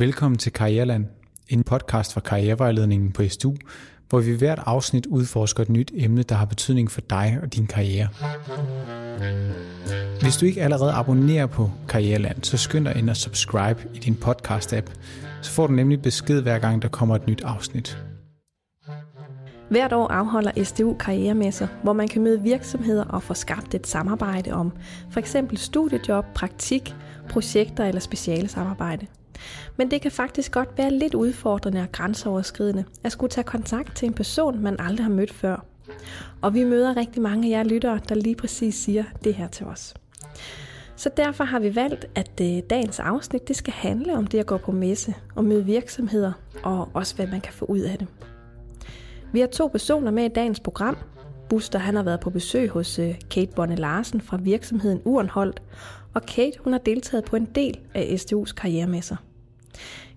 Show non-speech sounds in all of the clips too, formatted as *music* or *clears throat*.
Velkommen til Karriereland, en podcast fra Karrierevejledningen på SDU, hvor vi hvert afsnit udforsker et nyt emne, der har betydning for dig og din karriere. Hvis du ikke allerede abonnerer på Karriereland, så skynd dig ind og subscribe i din podcast-app, så får du nemlig besked hver gang, der kommer et nyt afsnit. Hvert år afholder SDU karrieremesser, hvor man kan møde virksomheder og få skabt et samarbejde om for eksempel studiejob, praktik, projekter eller speciale samarbejde. Men det kan faktisk godt være lidt udfordrende og grænseoverskridende at skulle tage kontakt til en person, man aldrig har mødt før. Og vi møder rigtig mange af jer lyttere, der lige præcis siger det her til os. Så derfor har vi valgt, at øh, dagens afsnit det skal handle om det at gå på messe og møde virksomheder, og også hvad man kan få ud af det. Vi har to personer med i dagens program. Buster han har været på besøg hos øh, Kate Bonne Larsen fra virksomheden Urenholdt, og Kate hun har deltaget på en del af STU's karrieremesser.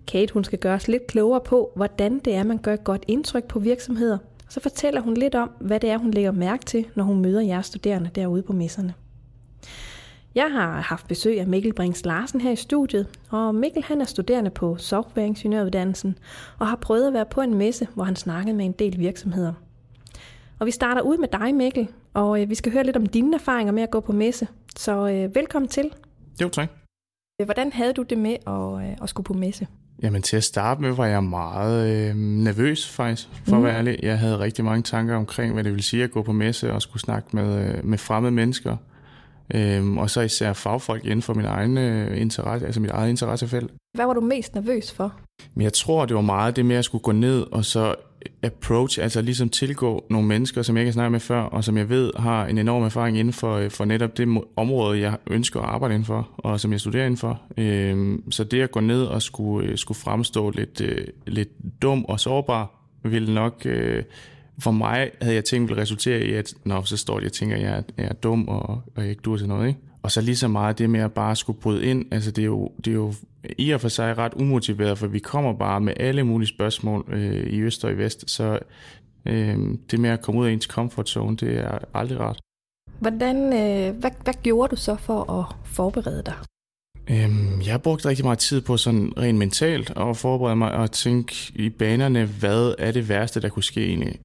Kate hun skal gøre os lidt klogere på, hvordan det er, man gør et godt indtryk på virksomheder. Så fortæller hun lidt om, hvad det er, hun lægger mærke til, når hun møder jeres studerende derude på messerne. Jeg har haft besøg af Mikkel Brings Larsen her i studiet, og Mikkel han er studerende på softwareingeniøruddannelsen og har prøvet at være på en messe, hvor han snakkede med en del virksomheder. Og vi starter ud med dig, Mikkel, og øh, vi skal høre lidt om dine erfaringer med at gå på messe. Så øh, velkommen til. Jo, tak. Hvordan havde du det med at, øh, at skulle på messe? Jamen til at starte med var jeg meget øh, nervøs faktisk, for mm. at være ærlig. Jeg havde rigtig mange tanker omkring, hvad det vil sige at gå på messe og skulle snakke med, øh, med fremmede mennesker. Øhm, og så især fagfolk inden for min egen øh, interesse, altså mit eget interessefelt. Hvad var du mest nervøs for? Men jeg tror, det var meget det med at skulle gå ned og så approach, altså ligesom tilgå nogle mennesker, som jeg ikke har snakket med før, og som jeg ved har en enorm erfaring inden for, øh, for netop det område, jeg ønsker at arbejde inden for, og som jeg studerer inden for. Øhm, så det at gå ned og skulle, øh, skulle fremstå lidt, øh, lidt dum og sårbar, ville nok... for mig havde jeg tænkt ville resultere i, at når så står det, jeg tænker, at jeg er, jeg er dum og, og jeg ikke dur til noget. Ikke? Og så lige så meget det med at bare skulle bryde ind, altså det er jo, det er jo i og for sig ret umotiveret, for vi kommer bare med alle mulige spørgsmål øh, i øst og i vest, så øh, det med at komme ud af ens comfort zone, det er aldrig rart. Hvordan, øh, hvad, hvad gjorde du så for at forberede dig? Øhm, jeg har brugt rigtig meget tid på sådan rent mentalt at forberede mig og tænke i banerne, hvad er det værste, der kunne ske egentlig.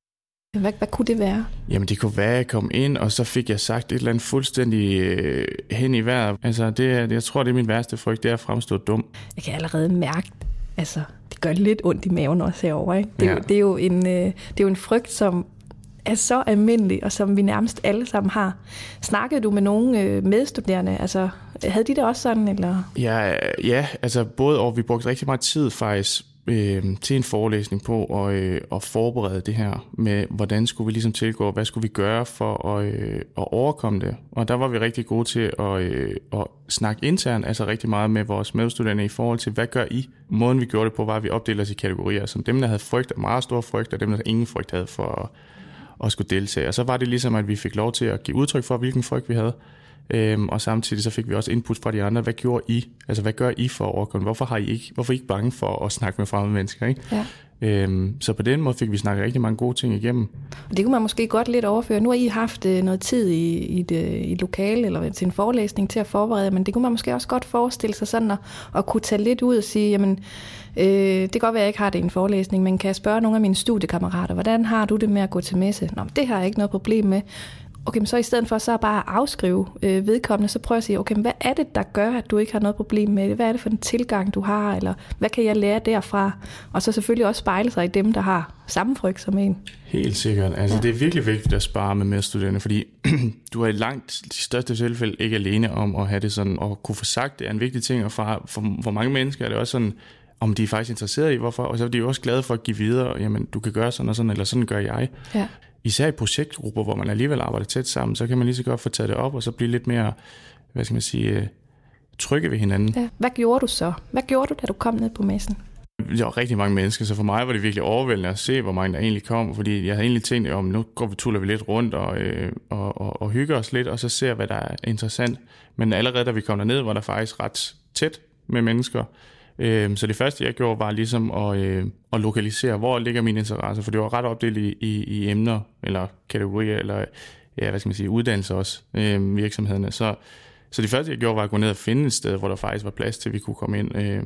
Hvad, hvad kunne det være? Jamen det kunne være, at jeg kom ind, og så fik jeg sagt et eller andet fuldstændig øh, hen i vejret. Altså det, jeg tror, det er min værste frygt, det er at fremstå dum. Jeg kan allerede mærke, altså det gør lidt ondt i maven også herover. Ikke? Det, er ja. jo, det, er jo en, øh, det er jo en frygt, som er så almindelig, og som vi nærmest alle sammen har. Snakkede du med nogle øh, medstuderende? Altså, havde de det også sådan? Eller? Ja, ja, altså både og vi brugte rigtig meget tid faktisk øh, til en forelæsning på at, øh, at forberede det her med, hvordan skulle vi ligesom tilgå, hvad skulle vi gøre for at, øh, at overkomme det. Og der var vi rigtig gode til at, øh, at snakke internt, altså rigtig meget med vores medstuderende i forhold til, hvad gør I? Måden vi gjorde det på, var, at vi opdelte os i kategorier, som dem, der havde frygt, meget stor frygt, og dem, der ingen frygt havde for at, at skulle deltage. Og så var det ligesom, at vi fik lov til at give udtryk for, hvilken frygt vi havde. Øhm, og samtidig så fik vi også input fra de andre. Hvad gjorde I? Altså, hvad gør I for at overkomme? Hvorfor, har I ikke, hvorfor er I ikke bange for at snakke med fremmede mennesker? Ikke? Ja. Øhm, så på den måde fik vi snakket rigtig mange gode ting igennem. Det kunne man måske godt lidt overføre. Nu har I haft øh, noget tid i, i, det, i et lokale eller til en forelæsning til at forberede, men det kunne man måske også godt forestille sig sådan at, at kunne tage lidt ud og sige, jamen, øh, det kan godt være, at jeg ikke har det i en forelæsning, men kan jeg spørge nogle af mine studiekammerater, hvordan har du det med at gå til messe? Nå, det har jeg ikke noget problem med okay, men så i stedet for så bare at afskrive øh, vedkommende, så prøv at sige, okay, men hvad er det, der gør, at du ikke har noget problem med det? Hvad er det for en tilgang, du har? Eller hvad kan jeg lære derfra? Og så selvfølgelig også spejle sig i dem, der har samme frygt som en. Helt sikkert. Altså, ja. det er virkelig vigtigt at spare med medstuderende, fordi *clears throat* du er i langt de største tilfælde ikke alene om at have det sådan, og kunne få sagt, det er en vigtig ting, og for, for, for mange mennesker er det også sådan, om de er faktisk interesseret i, hvorfor, og så er de jo også glade for at give videre, jamen, du kan gøre sådan og sådan, eller sådan gør jeg. Ja især i projektgrupper, hvor man alligevel arbejder tæt sammen, så kan man lige så godt få taget det op, og så blive lidt mere, hvad skal man sige, øh, trygge ved hinanden. Ja. Hvad gjorde du så? Hvad gjorde du, da du kom ned på messen? Der var rigtig mange mennesker, så for mig var det virkelig overvældende at se, hvor mange der egentlig kom, fordi jeg havde egentlig tænkt, om nu går vi, tuller vi lidt rundt og, øh, og, og, og hygger os lidt, og så ser hvad der er interessant. Men allerede da vi kom derned, var der faktisk ret tæt med mennesker, Øh, så det første, jeg gjorde, var ligesom at, øh, at lokalisere, hvor ligger min interesse, for det var ret opdelt i, i, i emner, eller kategorier, eller ja, hvad skal man sige, uddannelse også, øh, virksomhederne. Så, så det første, jeg gjorde, var at gå ned og finde et sted, hvor der faktisk var plads til, at vi kunne komme ind. Øh,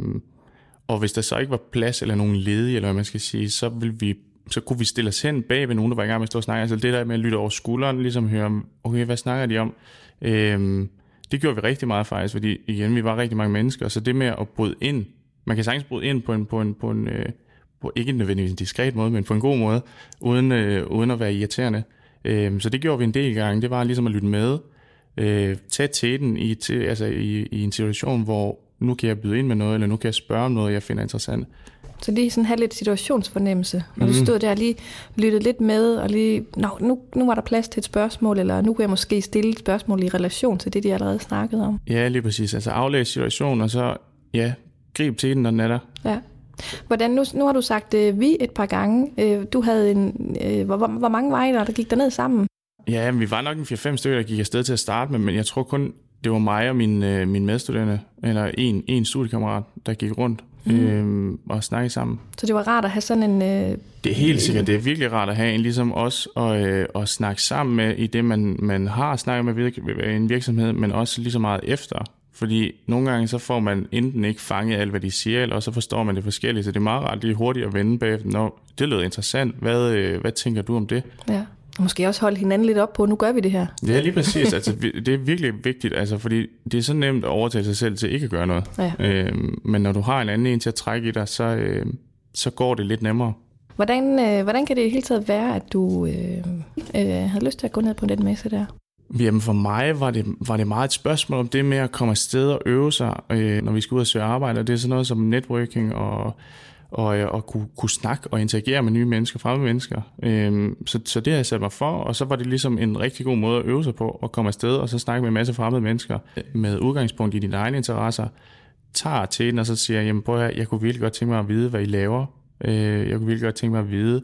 og hvis der så ikke var plads eller nogen ledige, eller hvad man skal sige, så ville vi så kunne vi stille os hen bag ved nogen, der var i gang med at stå og snakke. Altså det der med at lytte over skulderen, ligesom høre, okay, hvad snakker de om? Øhm, det gjorde vi rigtig meget faktisk, fordi igen, vi var rigtig mange mennesker, så det med at bryde ind, man kan sagtens bryde ind på en, på en, på en øh, på ikke nødvendigvis en diskret måde, men på en god måde, uden, øh, uden at være irriterende. Øh, så det gjorde vi en del gange, det var ligesom at lytte med, øh, tage tæten i, til, altså i, i en situation, hvor nu kan jeg byde ind med noget, eller nu kan jeg spørge om noget, jeg finder interessant. Så lige sådan have lidt situationsfornemmelse, når mm. du stod der og lige lyttede lidt med, og lige, Nå, nu, nu var der plads til et spørgsmål, eller nu kunne jeg måske stille et spørgsmål i relation til det, de allerede snakkede om. Ja, lige præcis. Altså aflæse situationen, og så ja, grib til den, når den er der. Ja. Hvordan, nu, nu har du sagt øh, vi et par gange. Øh, du havde en, øh, hvor, hvor, mange var I der, der gik derned sammen? Ja, vi var nok en 4-5 stykker, der gik afsted til at starte med, men jeg tror kun, det var mig og min, øh, min medstuderende, eller en, en studiekammerat, der gik rundt mm. øh, og snakkede sammen. Så det var rart at have sådan en... Øh, det er helt sikkert, det er virkelig rart at have en ligesom os og, øh, at snakke sammen med i det, man, man har snakket med en virksomhed, men også lige så meget efter. Fordi nogle gange så får man enten ikke fanget alt, hvad de siger, eller så forstår man det forskelligt. Så det er meget rart lige hurtigt at vende bagefter. Nå, det lyder interessant. Hvad, øh, hvad tænker du om det? Ja. Og måske også holde hinanden lidt op på, nu gør vi det her. Ja, lige præcis. altså, det er virkelig vigtigt, altså, fordi det er så nemt at overtage sig selv til ikke at gøre noget. Ja. Øhm, men når du har en anden en til at trække i dig, så, øh, så går det lidt nemmere. Hvordan, øh, hvordan kan det i hele taget være, at du øh, øh, havde lyst til at gå ned på den messe der? Jamen for mig var det, var det meget et spørgsmål om det med at komme afsted og øve sig, øh, når vi skal ud og søge arbejde. Og det er sådan noget som networking og, og, øh, og kunne, kunne snakke og interagere med nye mennesker, fremmede mennesker. Øh, så, så det har jeg sat mig for, og så var det ligesom en rigtig god måde at øve sig på, at komme afsted og så snakke med en masse fremmede mennesker med udgangspunkt i dine egne interesser. Tager til den, og så siger jeg, jamen prøv at jeg kunne virkelig godt tænke mig at vide, hvad I laver. Øh, jeg kunne virkelig godt tænke mig at vide,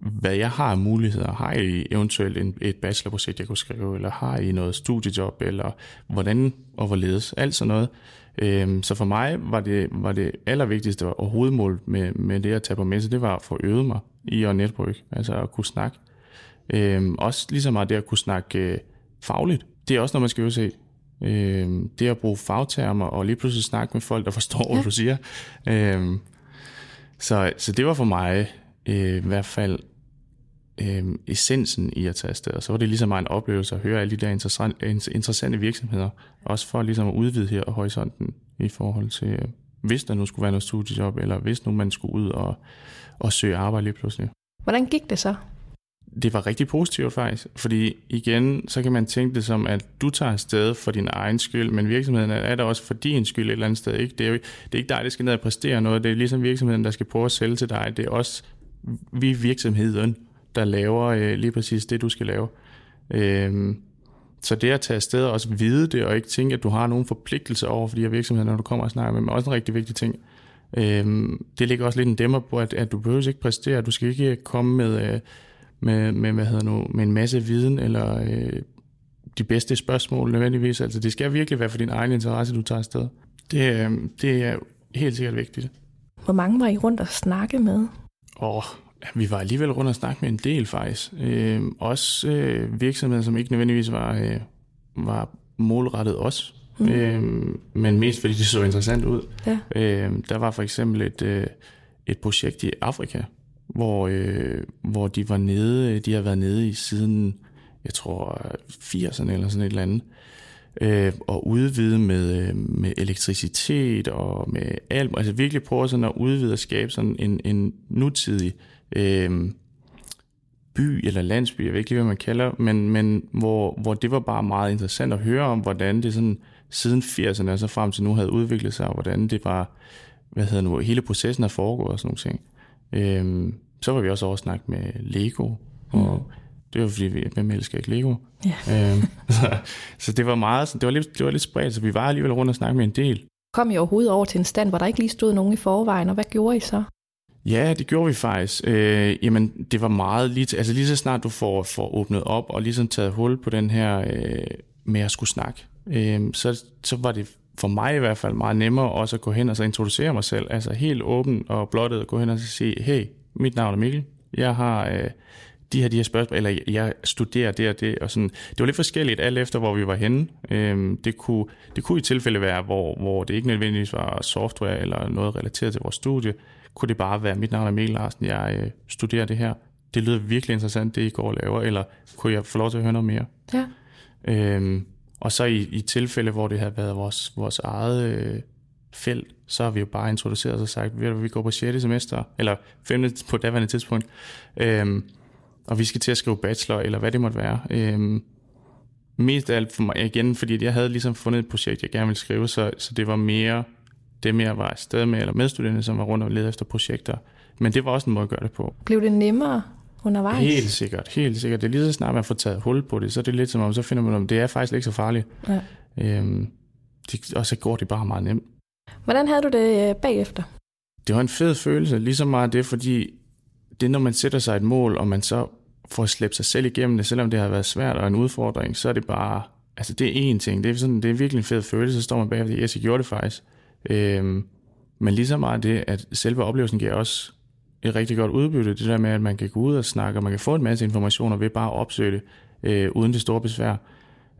hvad jeg har af muligheder. Har I eventuelt en, et bachelorprojekt, jeg kunne skrive, eller har I noget studiejob, eller hvordan og hvorledes, alt sådan noget. Øhm, så for mig var det, var det allervigtigste og hovedmål med, med det at tage på messe, det var at få øvet mig i at netrykke, altså at kunne snakke. Øhm, også lige så meget det at kunne snakke øh, fagligt. Det er også noget, man skal øve sig Øhm, det at bruge fagtermer og lige pludselig snakke med folk, der forstår, ja. hvad du siger. Øhm, så, så det var for mig øh, i hvert fald øh, essensen i at tage afsted. Og så var det ligesom en oplevelse at høre alle de der interessante virksomheder, også for ligesom at udvide her horisonten i forhold til, øh, hvis der nu skulle være noget studiejob, eller hvis nu man skulle ud og, og søge arbejde lige pludselig. Hvordan gik det så? Det var rigtig positivt faktisk, fordi igen, så kan man tænke det som, at du tager afsted for din egen skyld, men virksomheden er der også for din skyld et eller andet sted. Ikke? Det, er jo, det er ikke dig, der skal ned og præstere noget, det er ligesom virksomheden, der skal prøve at sælge til dig. Det er også vi virksomheden, der laver øh, lige præcis det, du skal lave. Øh, så det at tage afsted og også vide det, og ikke tænke, at du har nogen forpligtelse over for de her virksomheder, når du kommer og snakker med dem, er også en rigtig vigtig ting. Øh, det ligger også lidt en dæmmer på, at, at du behøver ikke præstere, du skal ikke komme med, øh, med, med, hvad hedder nu, med en masse viden, eller øh, de bedste spørgsmål nødvendigvis. Altså det skal virkelig være for din egen interesse, du tager afsted. Det, øh, det er helt sikkert vigtigt. Hvor mange var I rundt og snakke med? Og vi var alligevel rundt og snakke med en del faktisk. Øh, også øh, virksomheder, som ikke nødvendigvis var, øh, var målrettet os. Mm. Øh, men mest fordi det så interessant ud. Ja. Øh, der var for eksempel et, øh, et projekt i Afrika, hvor, øh, hvor de var nede, de har været nede i siden, jeg tror, 80'erne eller sådan et eller andet, øh, og udvide med, øh, med elektricitet og med alt, altså virkelig prøve sådan at udvide og skabe sådan en, en nutidig øh, by eller landsby, jeg ved ikke lige, hvad man kalder, men, men hvor, hvor det var bare meget interessant at høre om, hvordan det sådan siden 80'erne og så frem til nu havde udviklet sig, og hvordan det var, hvad hedder nu, hele processen er foregået og sådan nogle ting. Øh, så var vi også over snakke med Lego, og mm. det var fordi, vi, hvem elsker ikke Lego? Ja. *laughs* øhm, så, så, det var meget, det var lidt, det var lidt spredt, så vi var alligevel rundt og snakke med en del. Kom I overhovedet over til en stand, hvor der ikke lige stod nogen i forvejen, og hvad gjorde I så? Ja, det gjorde vi faktisk. Øh, jamen, det var meget lige, altså lige så snart du får, får åbnet op og ligesom taget hul på den her øh, med at skulle snakke, øh, så, så var det for mig i hvert fald meget nemmere også at gå hen og så introducere mig selv. Altså helt åben og blottet at gå hen og sige, hey, mit navn er Mikkel. Jeg har øh, de her, de her spørgsmål, eller jeg studerer det og det, og sådan. Det var lidt forskelligt, alt efter hvor vi var henne. Øhm, det, kunne, det kunne i tilfælde være, hvor, hvor det ikke nødvendigvis var software eller noget relateret til vores studie, kunne det bare være, mit navn er Mikkel Larsen, jeg øh, studerer det her. Det lyder virkelig interessant, det I går og laver, eller kunne jeg få lov til at høre noget mere? Ja. Øhm, og så i, i tilfælde, hvor det har været vores, vores eget øh, felt, så har vi jo bare introduceret os og sagt, at vi går på 6. semester, eller 5. på daværende tidspunkt, øhm, og vi skal til at skrive bachelor, eller hvad det måtte være. Øhm, mest af alt for mig, igen, fordi jeg havde ligesom fundet et projekt, jeg gerne ville skrive, så, så det var mere det mere var afsted med, eller medstuderende, som var rundt og lede efter projekter. Men det var også en måde at gøre det på. Blev det nemmere undervejs? Helt sikkert, helt sikkert. Det er lige så snart, man får taget hul på det, så er det lidt som om, så finder man, om det er faktisk ikke så farligt. Ja. Øhm, det, og så går det bare meget nemt. Hvordan havde du det øh, bagefter? Det var en fed følelse, ligesom meget det, fordi det når man sætter sig et mål, og man så får slæbt sig selv igennem det, selvom det har været svært og en udfordring, så er det bare, altså det er én ting, det er, sådan, det er virkelig en fed følelse, så står man bagefter, yes, jeg gjorde det faktisk. Øhm, men lige så meget det, at selve oplevelsen giver også et rigtig godt udbytte, det der med, at man kan gå ud og snakke, og man kan få en masse informationer ved bare at opsøge det, øh, uden det store besvær.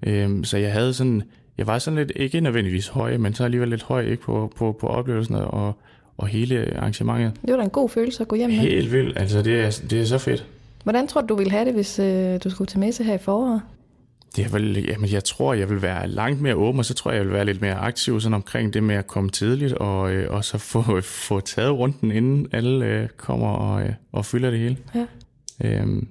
Øhm, så jeg havde sådan, jeg var sådan lidt, ikke nødvendigvis høj, men så alligevel lidt høj ikke, på, på, på oplevelsen og, og hele arrangementet. Det var da en god følelse at gå hjem med. Helt vildt, altså det er, det er så fedt. Hvordan tror du, du ville have det, hvis øh, du skulle til messe her i foråret? Det er vel, jamen jeg tror, jeg vil være langt mere åben, og så tror jeg, jeg vil være lidt mere aktiv sådan omkring det med at komme tidligt, og, øh, og så få, *laughs* få taget runden, inden alle øh, kommer og, øh, og fylder det hele. Ja. Øhm,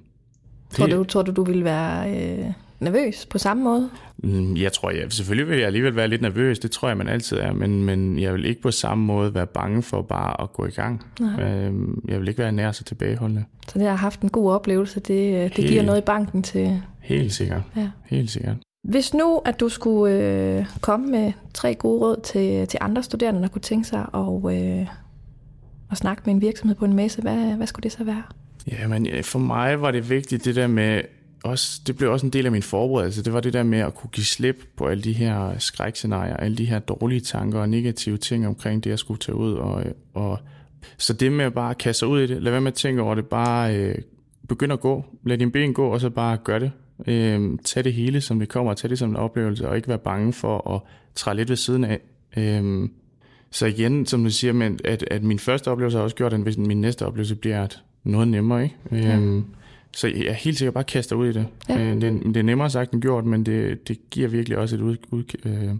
tror, det, du, tror du, du vil være øh, nervøs på samme måde? Mm, jeg tror, jeg, selvfølgelig vil jeg alligevel være lidt nervøs, det tror jeg, man altid er, men, men jeg vil ikke på samme måde være bange for bare at gå i gang. Øhm, jeg vil ikke være nær så tilbageholdende. Så det har haft en god oplevelse, det, øh, det helt, giver noget i banken til... Helt sikkert, ja. helt sikkert. Hvis nu, at du skulle øh, komme med tre gode råd til, til andre studerende, der kunne tænke sig at, øh, at snakke med en virksomhed på en messe, hvad, hvad skulle det så være? Jamen, for mig var det vigtigt det der med også, det blev også en del af min forberedelse. Det var det der med at kunne give slip på alle de her skrækscenarier, alle de her dårlige tanker og negative ting omkring det, jeg skulle tage ud. Og, og, så det med at bare kaste sig ud i det, lad være med at tænke over det, bare øh, begynd at gå, lad din ben gå, og så bare gør det. Øh, tag det hele, som det kommer, tag det som en oplevelse, og ikke være bange for at træde lidt ved siden af. Øh, så igen, som du siger, men at, at min første oplevelse har også gjort, at min næste oplevelse bliver at noget nemmere. Ikke? Ja. Øhm, så jeg er helt sikkert bare kaster ud i det. Ja. Øh, det, det er nemmere sagt end gjort, men det, det giver virkelig også et ud, ud, øh,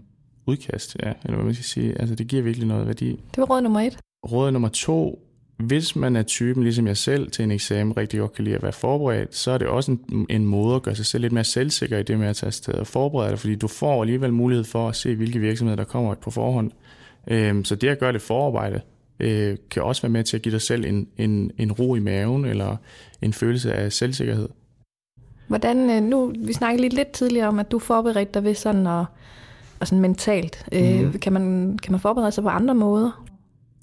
udkast, ja, eller hvad man skal sige. Altså, det giver virkelig noget værdi. Det var råd nummer et. Råd nummer to, hvis man er typen, ligesom jeg selv, til en eksamen rigtig godt kan lide at være forberedt, så er det også en, en måde at gøre sig selv lidt mere selvsikker i det med at tage afsted og forberede dig, fordi du får alligevel mulighed for at se, hvilke virksomheder der kommer på forhånd. Øhm, så det at gøre det forarbejde, øh, kan også være med til at give dig selv en, en, en ro i maven, eller en følelse af selvsikkerhed. Hvordan, øh, nu, vi snakkede lidt, lidt tidligere om, at du forberedte dig ved sådan at, og sådan mentalt. Mm. kan, man, kan man forberede sig på andre måder?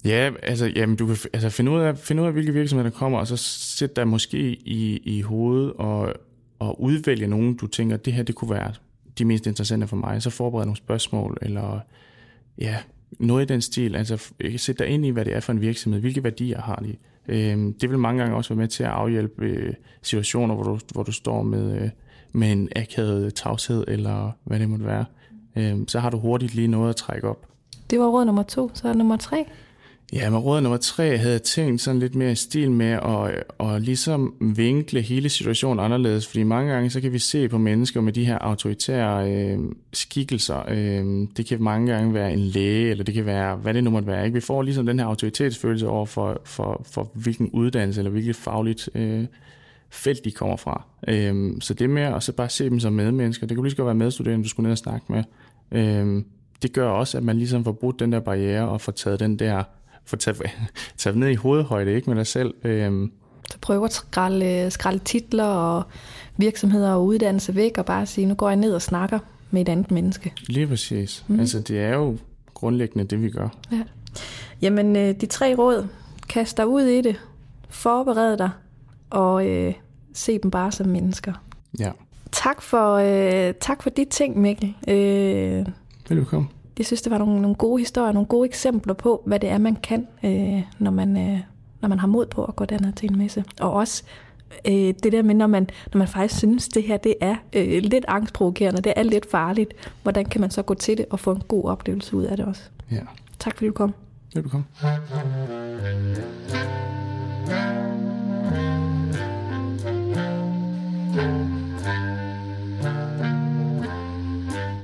Ja, altså, jamen, du kan altså, finde, ud af, finde ud af, hvilke virksomheder der kommer, og så sætte dig måske i, i hovedet og, og udvælge nogen, du tænker, det her det kunne være de mest interessante for mig. Så forbered nogle spørgsmål, eller ja, noget i den stil. Altså øh, sætte dig ind i, hvad det er for en virksomhed, hvilke værdier har de. Øh, det vil mange gange også være med til at afhjælpe øh, situationer, hvor du, hvor du står med, øh, med en akavet tavshed, eller hvad det måtte være. Øh, så har du hurtigt lige noget at trække op. Det var råd nummer to, så er nummer tre. Ja, med råd nummer tre havde jeg tænkt sådan lidt mere i stil med at, at ligesom vinkle hele situationen anderledes, fordi mange gange så kan vi se på mennesker med de her autoritære øh, skikkelser. Øh, det kan mange gange være en læge, eller det kan være, hvad det nu måtte være. Ikke? Vi får ligesom den her autoritetsfølelse over for, for, for hvilken uddannelse eller hvilket fagligt øh, felt de kommer fra. Øh, så det med at så bare se dem som medmennesker, det kunne lige så godt være medstuderende, du skulle ned og snakke med. Øh, det gør også, at man ligesom får brudt den der barriere og får taget den der få taget, *laughs* taget ned i hovedhøjde, ikke med dig selv. Øhm. Så prøv at skralde, skralde titler og virksomheder og uddannelse væk, og bare sige, nu går jeg ned og snakker med et andet menneske. Lige præcis. Mm. Altså, det er jo grundlæggende det, vi gør. Ja. Jamen, øh, de tre råd. Kast dig ud i det. Forbered dig. Og øh, se dem bare som mennesker. Ja. Tak for, øh, tak for de ting, Mikkel. Øh, Velkommen jeg synes, det var nogle, nogle gode historier, nogle gode eksempler på, hvad det er, man kan, øh, når, man, øh, når man har mod på at gå derned til en messe. Og også øh, det der med, når man, når man faktisk synes, det her det er øh, lidt angstprovokerende, det er lidt farligt, hvordan kan man så gå til det og få en god oplevelse ud af det også? Ja. Tak fordi du kom. Velbekomme.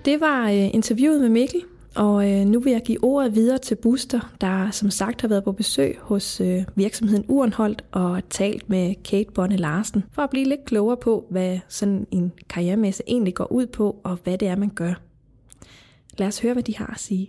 Det var øh, interviewet med Mikkel, og øh, nu vil jeg give ordet videre til Buster, der som sagt har været på besøg hos øh, virksomheden Urenholdt og talt med Kate Bonne Larsen, for at blive lidt klogere på, hvad sådan en karrieremesse egentlig går ud på, og hvad det er, man gør. Lad os høre, hvad de har at sige.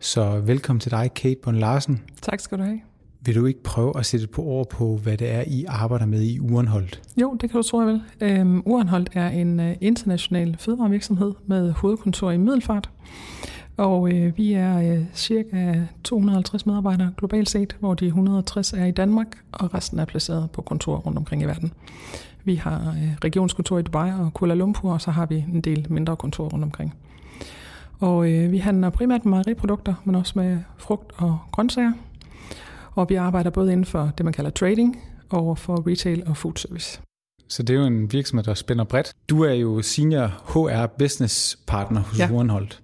Så velkommen til dig, Kate Bonne Larsen. Tak skal du have. Vil du ikke prøve at sætte på ord på, hvad det er, I arbejder med i Urenholdt? Jo, det kan du tro, jeg vil. Øhm, Urenholdt er en uh, international fødevarevirksomhed med hovedkontor i Middelfart. Og øh, vi er øh, cirka 250 medarbejdere globalt set, hvor de 160 er i Danmark, og resten er placeret på kontorer rundt omkring i verden. Vi har øh, regionskontor i Dubai og Kuala Lumpur, og så har vi en del mindre kontorer rundt omkring. Og øh, vi handler primært med mejeriprodukter, men også med frugt og grøntsager. Og vi arbejder både inden for det, man kalder trading, og for retail og food service. Så det er jo en virksomhed, der spænder bredt. Du er jo senior HR business partner hos ja. Urenholdt.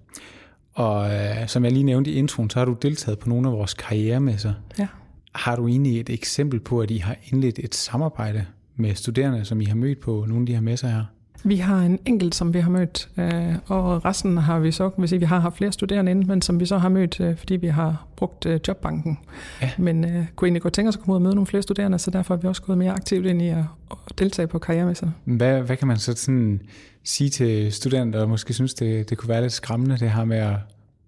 Og øh, som jeg lige nævnte i introen, så har du deltaget på nogle af vores karrieremesser. Ja. Har du egentlig et eksempel på, at I har indledt et samarbejde med studerende, som I har mødt på nogle af de her messer her? Vi har en enkelt, som vi har mødt, øh, og resten har vi så, hvis vi har haft flere studerende inde, men som vi så har mødt, øh, fordi vi har brugt øh, jobbanken. Ja. Men øh, kunne egentlig godt tænke os at komme ud og møde nogle flere studerende, så derfor har vi også gået mere aktivt ind i at, deltage på karrieremesserne. Hvad, hvad kan man så sådan sige til studerende, der måske synes, det, det kunne være lidt skræmmende, det her med at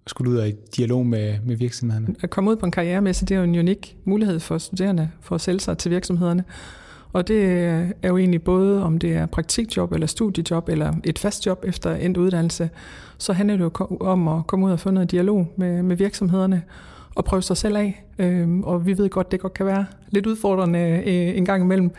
skulle ud og i dialog med, med virksomhederne? At komme ud på en karrieremesse, det er jo en unik mulighed for studerende for at sælge sig til virksomhederne. Og det er jo egentlig både, om det er praktikjob eller studiejob eller et fast job efter endt uddannelse, så handler det jo om at komme ud og få noget dialog med, med virksomhederne og prøve sig selv af. Øhm, og vi ved godt, det godt kan være lidt udfordrende øh, en gang imellem.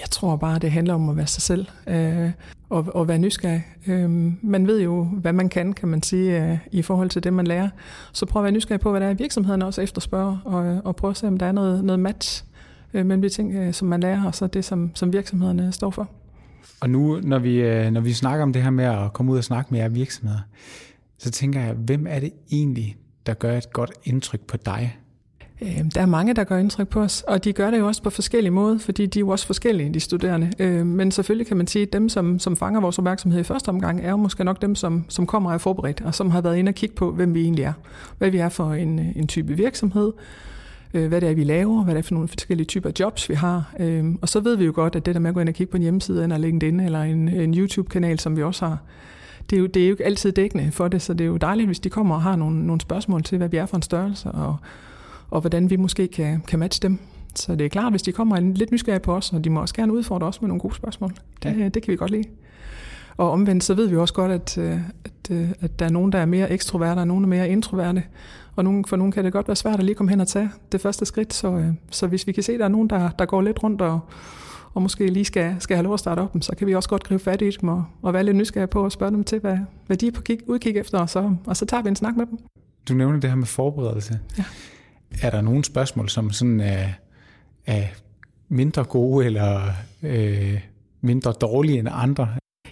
Jeg tror bare, det handler om at være sig selv øh, og, og være nysgerrig. Øh, man ved jo, hvad man kan, kan man sige, øh, i forhold til det, man lærer. Så prøv at være nysgerrig på, hvad der er virksomhederne også efterspørger, og, øh, og prøv at se, om der er noget, noget match øh, mellem de ting, øh, som man lærer, og så det, som, som virksomhederne står for. Og nu, når vi, øh, når vi snakker om det her med at komme ud og snakke med jer virksomheder, så tænker jeg, hvem er det egentlig, der gør et godt indtryk på dig? Øh, der er mange, der gør indtryk på os, og de gør det jo også på forskellige måder, fordi de er jo også forskellige, de studerende. Øh, men selvfølgelig kan man sige, at dem, som, som fanger vores opmærksomhed i første omgang, er jo måske nok dem, som, som kommer og er forberedt, og som har været inde og kigge på, hvem vi egentlig er. Hvad vi er for en, en type virksomhed, øh, hvad det er, vi laver, hvad det er for nogle forskellige typer jobs, vi har. Og så ved vi jo godt, at det der med at gå ind og kigge på en hjemmeside, eller LinkedIn, eller en, en YouTube-kanal, som vi også har, det er, jo, det er jo ikke altid dækkende for det, så det er jo dejligt, hvis de kommer og har nogle, nogle spørgsmål til, hvad vi er for en størrelse, og og hvordan vi måske kan, kan matche dem. Så det er klart, hvis de kommer lidt nysgerrige på os, og de må også gerne udfordre os med nogle gode spørgsmål. Det, ja. det kan vi godt lide. Og omvendt, så ved vi også godt, at, øh, at, øh, at der er nogen, der er mere ekstroverte, og nogen, der er mere introverte. Og nogen, for nogen kan det godt være svært at lige komme hen og tage det første skridt. Så, øh, så hvis vi kan se, at der er nogen, der, der går lidt rundt og, og måske lige skal, skal have lov at starte op, så kan vi også godt gribe fat i dem og, og være lidt nysgerrige på at spørge dem til, hvad, hvad de er på kig, udkig efter, og så, og så tager vi en snak med dem. Du nævner det her med forberedelse. Ja. Er der nogle spørgsmål, som sådan er, er mindre gode eller øh, mindre dårlige end andre?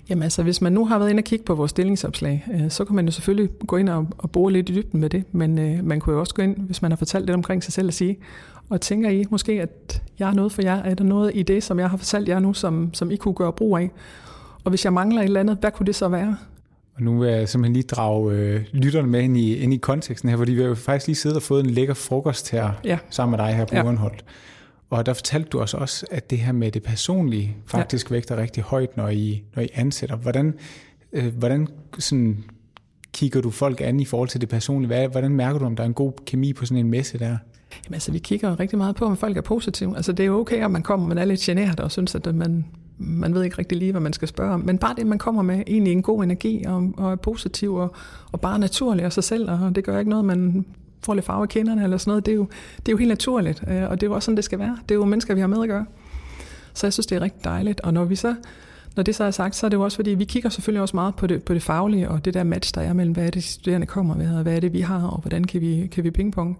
Jamen altså, hvis man nu har været inde og kigge på vores stillingsopslag, øh, så kan man jo selvfølgelig gå ind og, og bore lidt i dybden med det, men øh, man kunne jo også gå ind, hvis man har fortalt lidt omkring sig selv og sige, og tænker I måske, at jeg er noget for jer? Er der noget i det, som jeg har fortalt jer nu, som, som I kunne gøre brug af? Og hvis jeg mangler et eller andet, hvad kunne det så være? Og nu vil jeg simpelthen lige drage øh, lytterne med ind i, ind i konteksten her, fordi vi har jo faktisk lige siddet og fået en lækker frokost her ja. sammen med dig her på ja. Urenholdt. Og der fortalte du os også, at det her med det personlige faktisk ja. vægter rigtig højt, når I, når I ansætter. Hvordan, øh, hvordan sådan kigger du folk an i forhold til det personlige? Hvad, hvordan mærker du, om der er en god kemi på sådan en messe der? Jamen altså, vi kigger rigtig meget på, om folk er positive. Altså, det er jo okay, at man kommer, man er lidt generet og synes, at man, man ved ikke rigtig lige, hvad man skal spørge om. Men bare det, man kommer med, egentlig en god energi og, og er positiv og, og bare naturlig af sig selv, og det gør ikke noget, man får lidt farve i kinderne eller sådan noget. Det er, jo, det er jo helt naturligt, øh, og det er jo også sådan, det skal være. Det er jo mennesker, vi har med at gøre. Så jeg synes, det er rigtig dejligt. Og når vi så når det så er sagt, så er det jo også fordi, vi kigger selvfølgelig også meget på det, på det faglige, og det der match, der er mellem, hvad er det, de studerende kommer med, og hvad er det, vi har, og hvordan kan vi, kan vi pingpong.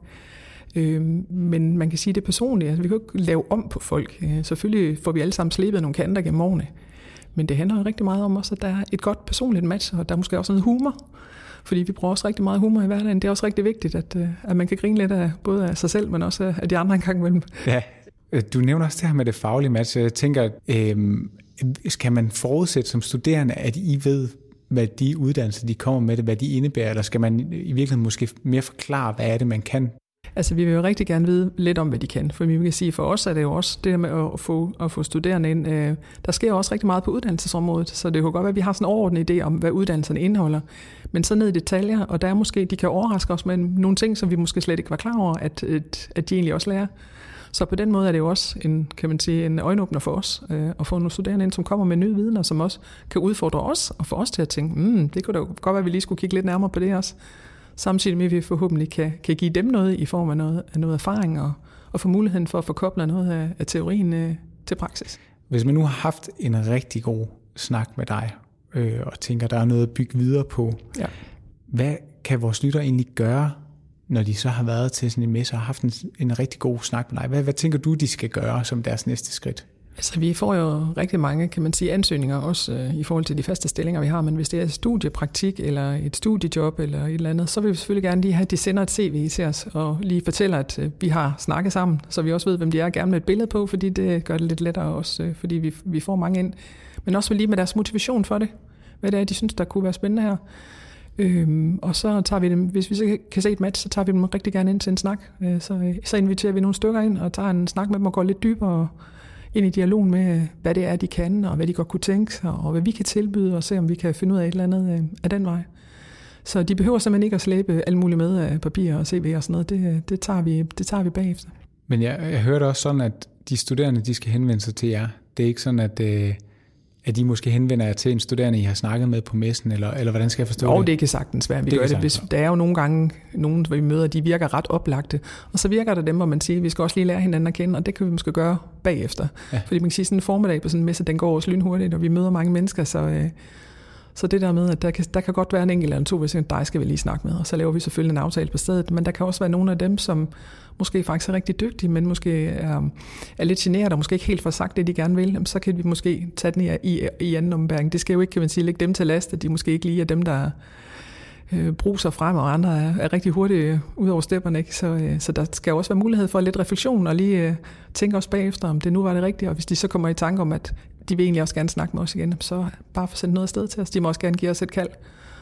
Øh, men man kan sige det personligt. Altså, vi kan jo ikke lave om på folk. Øh, selvfølgelig får vi alle sammen slebet nogle kanter gennem årene. Men det handler jo rigtig meget om også, at der er et godt personligt match, og der er måske også noget humor. Fordi vi bruger også rigtig meget humor i hverdagen. Det er også rigtig vigtigt, at, øh, at man kan grine lidt af både af sig selv, men også af de andre engang imellem. Ja, øh, du nævner også det her med det faglige match. Jeg tænker, øh, skal man forudsætte som studerende, at I ved, hvad de uddannelser, de kommer med det, hvad de indebærer, eller skal man i virkeligheden måske mere forklare, hvad er det, man kan? Altså, vi vil jo rigtig gerne vide lidt om, hvad de kan. For vi kan sige, for os er det jo også det med at få, at få studerende ind. Øh, der sker også rigtig meget på uddannelsesområdet, så det kunne godt være, at vi har sådan en overordnet idé om, hvad uddannelserne indeholder. Men så ned i detaljer, og der er måske, de kan overraske os med nogle ting, som vi måske slet ikke var klar over, at, at, at de egentlig også lærer. Så på den måde er det jo også en, kan man sige, en øjenåbner for os øh, at få nogle studerende ind, som kommer med nye viden, og som også kan udfordre os og få os til at tænke, mm, det kunne da godt være, at vi lige skulle kigge lidt nærmere på det også. Samtidig med, at vi forhåbentlig kan, kan give dem noget i form af noget, af noget erfaring og, og få muligheden for at forkoble noget af, af teorien øh, til praksis. Hvis man nu har haft en rigtig god snak med dig, øh, og tænker, der er noget at bygge videre på, ja. hvad kan vores lytter egentlig gøre når de så har været til sådan en messe og haft en, en rigtig god snak med dig, hvad, hvad tænker du, de skal gøre som deres næste skridt? Altså, vi får jo rigtig mange, kan man sige, ansøgninger også øh, i forhold til de faste stillinger, vi har, men hvis det er studiepraktik eller et studiejob eller et eller andet, så vil vi selvfølgelig gerne lige have, at de sender et CV til os og lige fortæller, at øh, vi har snakket sammen, så vi også ved, hvem de er, gerne med et billede på, fordi det gør det lidt lettere også, øh, fordi vi, vi får mange ind. Men også lige med deres motivation for det, hvad det er, de synes, der kunne være spændende her. Øhm, og så tager vi dem, hvis vi så kan se et match, så tager vi dem rigtig gerne ind til en snak. Øh, så, øh, så inviterer vi nogle stykker ind og tager en snak med dem og går lidt dybere ind i dialogen med, hvad det er, de kan, og hvad de godt kunne tænke sig, og hvad vi kan tilbyde, og se om vi kan finde ud af et eller andet øh, af den vej. Så de behøver simpelthen ikke at slæbe alt muligt med af papir og CV og sådan noget. Det, øh, det, tager, vi, det tager vi bagefter. Men jeg, jeg hørte også sådan, at de studerende de skal henvende sig til jer. Det er ikke sådan, at... Øh at de måske henvender jer til en studerende, I har snakket med på messen, eller, eller hvordan skal jeg forstå jo, det? det kan sagtens være. Vi det gør det, hvis, der er jo nogle gange nogen, vi møder, de virker ret oplagte, og så virker der dem, hvor man siger, vi skal også lige lære hinanden at kende, og det kan vi måske gøre bagefter. Ja. Fordi man kan sige, sådan en formiddag på sådan en messe, den går også lynhurtigt, og vi møder mange mennesker, så, øh, så det der med, at der kan, der kan godt være en enkelt eller to, hvis dig skal vi lige snakke med, og så laver vi selvfølgelig en aftale på stedet, men der kan også være nogle af dem, som måske faktisk er rigtig dygtige, men måske er, er lidt generet og måske ikke helt får sagt det, de gerne vil, så kan vi måske tage den i, i, i anden ombæring. Det skal jo ikke, kan man sige, lægge dem til last, at de måske ikke lige er dem, der øh, bruser frem, og andre er, er rigtig hurtige øh, ud over stepperne. Ikke? Så, øh, så der skal også være mulighed for lidt refleksion og lige øh, tænke os bagefter, om det nu var det rigtige, og hvis de så kommer i tanke om, at de vil egentlig også gerne snakke med os igen, så bare få sendt noget afsted til os. De må også gerne give os et kald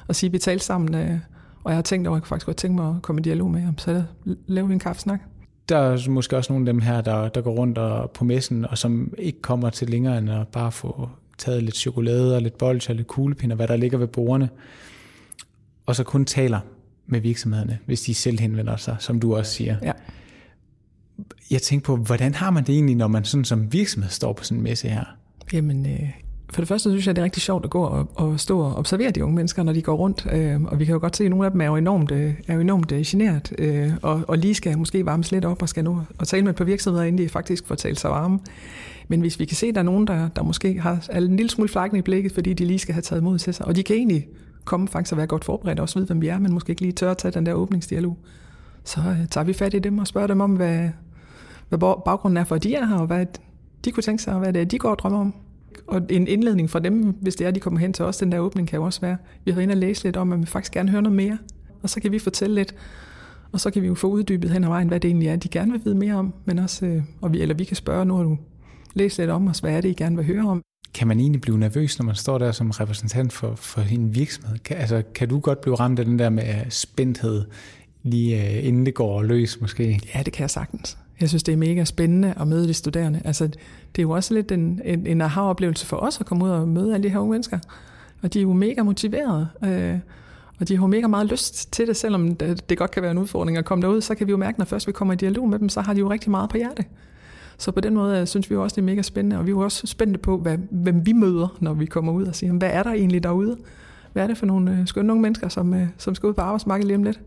og sige, at vi talte sammen, øh, og jeg har tænkt over, at jeg faktisk godt tænke mig at komme i dialog med ham, så laver vi en kaffesnak. Der er måske også nogle af dem her, der, der går rundt og, på messen, og som ikke kommer til længere end at bare få taget lidt chokolade og lidt bolcher, lidt kuglepinder, hvad der ligger ved bordene, og så kun taler med virksomhederne, hvis de selv henvender sig, som du også siger. Ja. Jeg tænker på, hvordan har man det egentlig, når man sådan som virksomhed står på sådan en messe her? Jamen, øh, for det første synes jeg, det er rigtig sjovt at gå og, og stå og observere de unge mennesker, når de går rundt. Øh, og vi kan jo godt se, at nogle af dem er jo enormt, øh, er jo enormt øh, generet, øh, og, og lige skal måske varmes lidt op og skal nu og tale med et par virksomheder, inden de faktisk får talt sig varme. Men hvis vi kan se, at der er nogen, der, der måske har en lille smule flakken i blikket, fordi de lige skal have taget mod til sig, og de kan egentlig komme faktisk og være godt forberedt og også vide, hvem vi er, men måske ikke lige tør at tage den der åbningsdialog, så øh, tager vi fat i dem og spørger dem om, hvad, hvad baggrunden er for, at de er her, og hvad de kunne tænke sig, hvad det er, de går og drømmer om. Og en indledning fra dem, hvis det er, de kommer hen til os, den der åbning kan jo også være, vi har inde og læse lidt om, at vi faktisk gerne høre noget mere, og så kan vi fortælle lidt, og så kan vi jo få uddybet hen ad vejen, hvad det egentlig er, de gerne vil vide mere om, men også, øh, og vi, eller vi kan spørge, nu har du læst lidt om os, hvad er det, I gerne vil høre om? Kan man egentlig blive nervøs, når man står der som repræsentant for, for en virksomhed? Kan, altså, kan du godt blive ramt af den der med spændthed, lige uh, inden det går løs måske? Ja, det kan jeg sagtens. Jeg synes, det er mega spændende at møde de studerende. Altså, det er jo også lidt en, en, en aha-oplevelse for os at komme ud og møde alle de her unge mennesker. Og de er jo mega motiverede. Øh, og de har mega meget lyst til det, selvom det, det godt kan være en udfordring at komme derud, så kan vi jo mærke, når først vi kommer i dialog med dem, så har de jo rigtig meget på hjerte. Så på den måde øh, synes vi jo også, det er mega spændende, og vi er jo også spændte på, hvad, hvem vi møder, når vi kommer ud og siger, hvad er der egentlig derude? Hvad er det for nogle øh, skønne unge mennesker, som, øh, som skal ud på arbejdsmarkedet lige om lidt?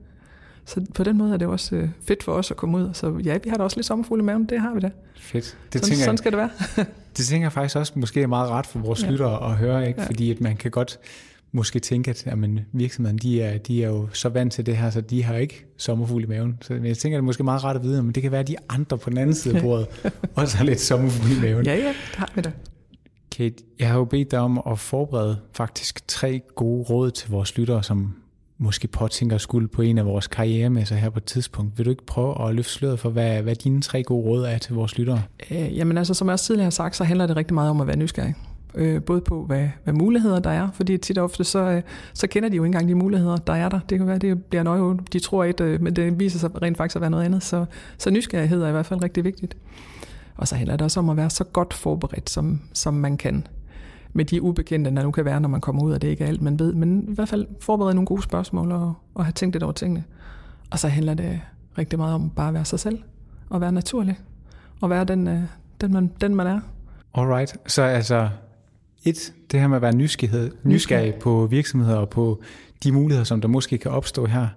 Så på den måde er det også øh, fedt for os at komme ud. Så ja, vi har da også lidt sommerfugle i maven, det har vi da. Fedt. Det sådan, sådan skal det være. *laughs* det tænker jeg faktisk også måske er meget ret for vores ja. lyttere at høre, ikke? Ja. fordi at man kan godt måske tænke, at jamen, virksomheden de er, de er jo så vant til det her, så de har ikke sommerfugl i maven. Så jeg tænker, at det er måske meget rart at vide, men det kan være, at de andre på den anden side af *laughs* bordet også har lidt sommerfugl i maven. Ja, ja, det har vi da. Kate, jeg har jo bedt dig om at forberede faktisk tre gode råd til vores lyttere, som måske påtænker skulle på en af vores karrieremesser her på et tidspunkt. Vil du ikke prøve at løfte sløret for, hvad, hvad dine tre gode råd er til vores lyttere? Øh, jamen altså, som jeg også tidligere har sagt, så handler det rigtig meget om at være nysgerrig. Øh, både på, hvad, hvad muligheder der er, fordi tit og ofte, så, øh, så kender de jo ikke engang de muligheder, der er der. Det kan være, det bliver nøje, de tror et, øh, men det viser sig rent faktisk at være noget andet. Så, så nysgerrighed er i hvert fald rigtig vigtigt. Og så handler det også om at være så godt forberedt, som, som man kan med de ubekendte, der nu kan være, når man kommer ud, og det ikke er alt, man ved. Men i hvert fald forberede nogle gode spørgsmål og, og have tænkt lidt over tingene. Og så handler det rigtig meget om bare at være sig selv, og være naturlig, og være den, øh, den, man, den man er. Alright, så altså et, det her med at være nysgerrig, nysgerrig på virksomheder og på de muligheder, som der måske kan opstå her.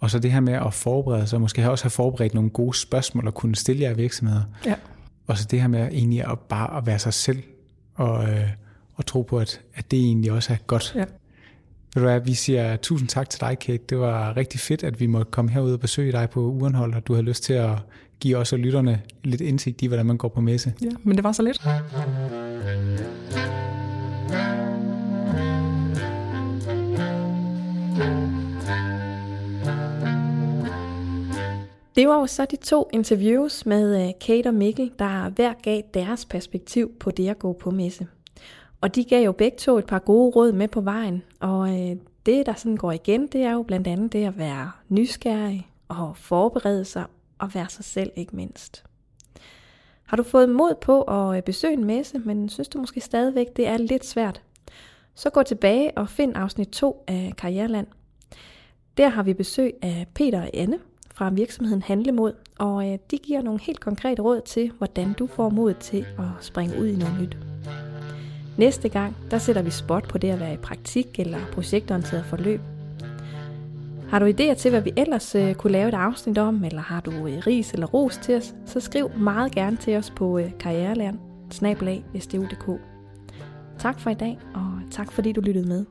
Og så det her med at forberede sig, måske også have forberedt nogle gode spørgsmål og kunne stille jer virksomheder. Ja. Og så det her med egentlig at bare at være sig selv og, øh, og tro på, at, at det egentlig også er godt. Ja. Ved du hvad, vi siger tusind tak til dig, Kate. Det var rigtig fedt, at vi måtte komme herud og besøge dig på Urenhold, og du har lyst til at give os og lytterne lidt indsigt i, hvordan man går på messe. Ja, men det var så lidt. Det var jo så de to interviews med øh, Kate og Mikkel, der hver gav deres perspektiv på det at gå på messe. Og de gav jo begge to et par gode råd med på vejen, og øh, det, der sådan går igen, det er jo blandt andet det at være nysgerrig og forberede sig og være sig selv ikke mindst. Har du fået mod på at øh, besøge en messe, men synes du måske stadigvæk, det er lidt svært, så gå tilbage og find afsnit 2 af Karriereland. Der har vi besøg af Peter og Anne, fra virksomheden Handlemod, og øh, de giver nogle helt konkrete råd til, hvordan du får mod til at springe ud i noget nyt. Næste gang, der sætter vi spot på det at være i praktik eller projektorienteret forløb. Har du idéer til, hvad vi ellers øh, kunne lave et afsnit om, eller har du øh, ris eller ros til os, så skriv meget gerne til os på øh, karrierelæren Tak for i dag, og tak fordi du lyttede med.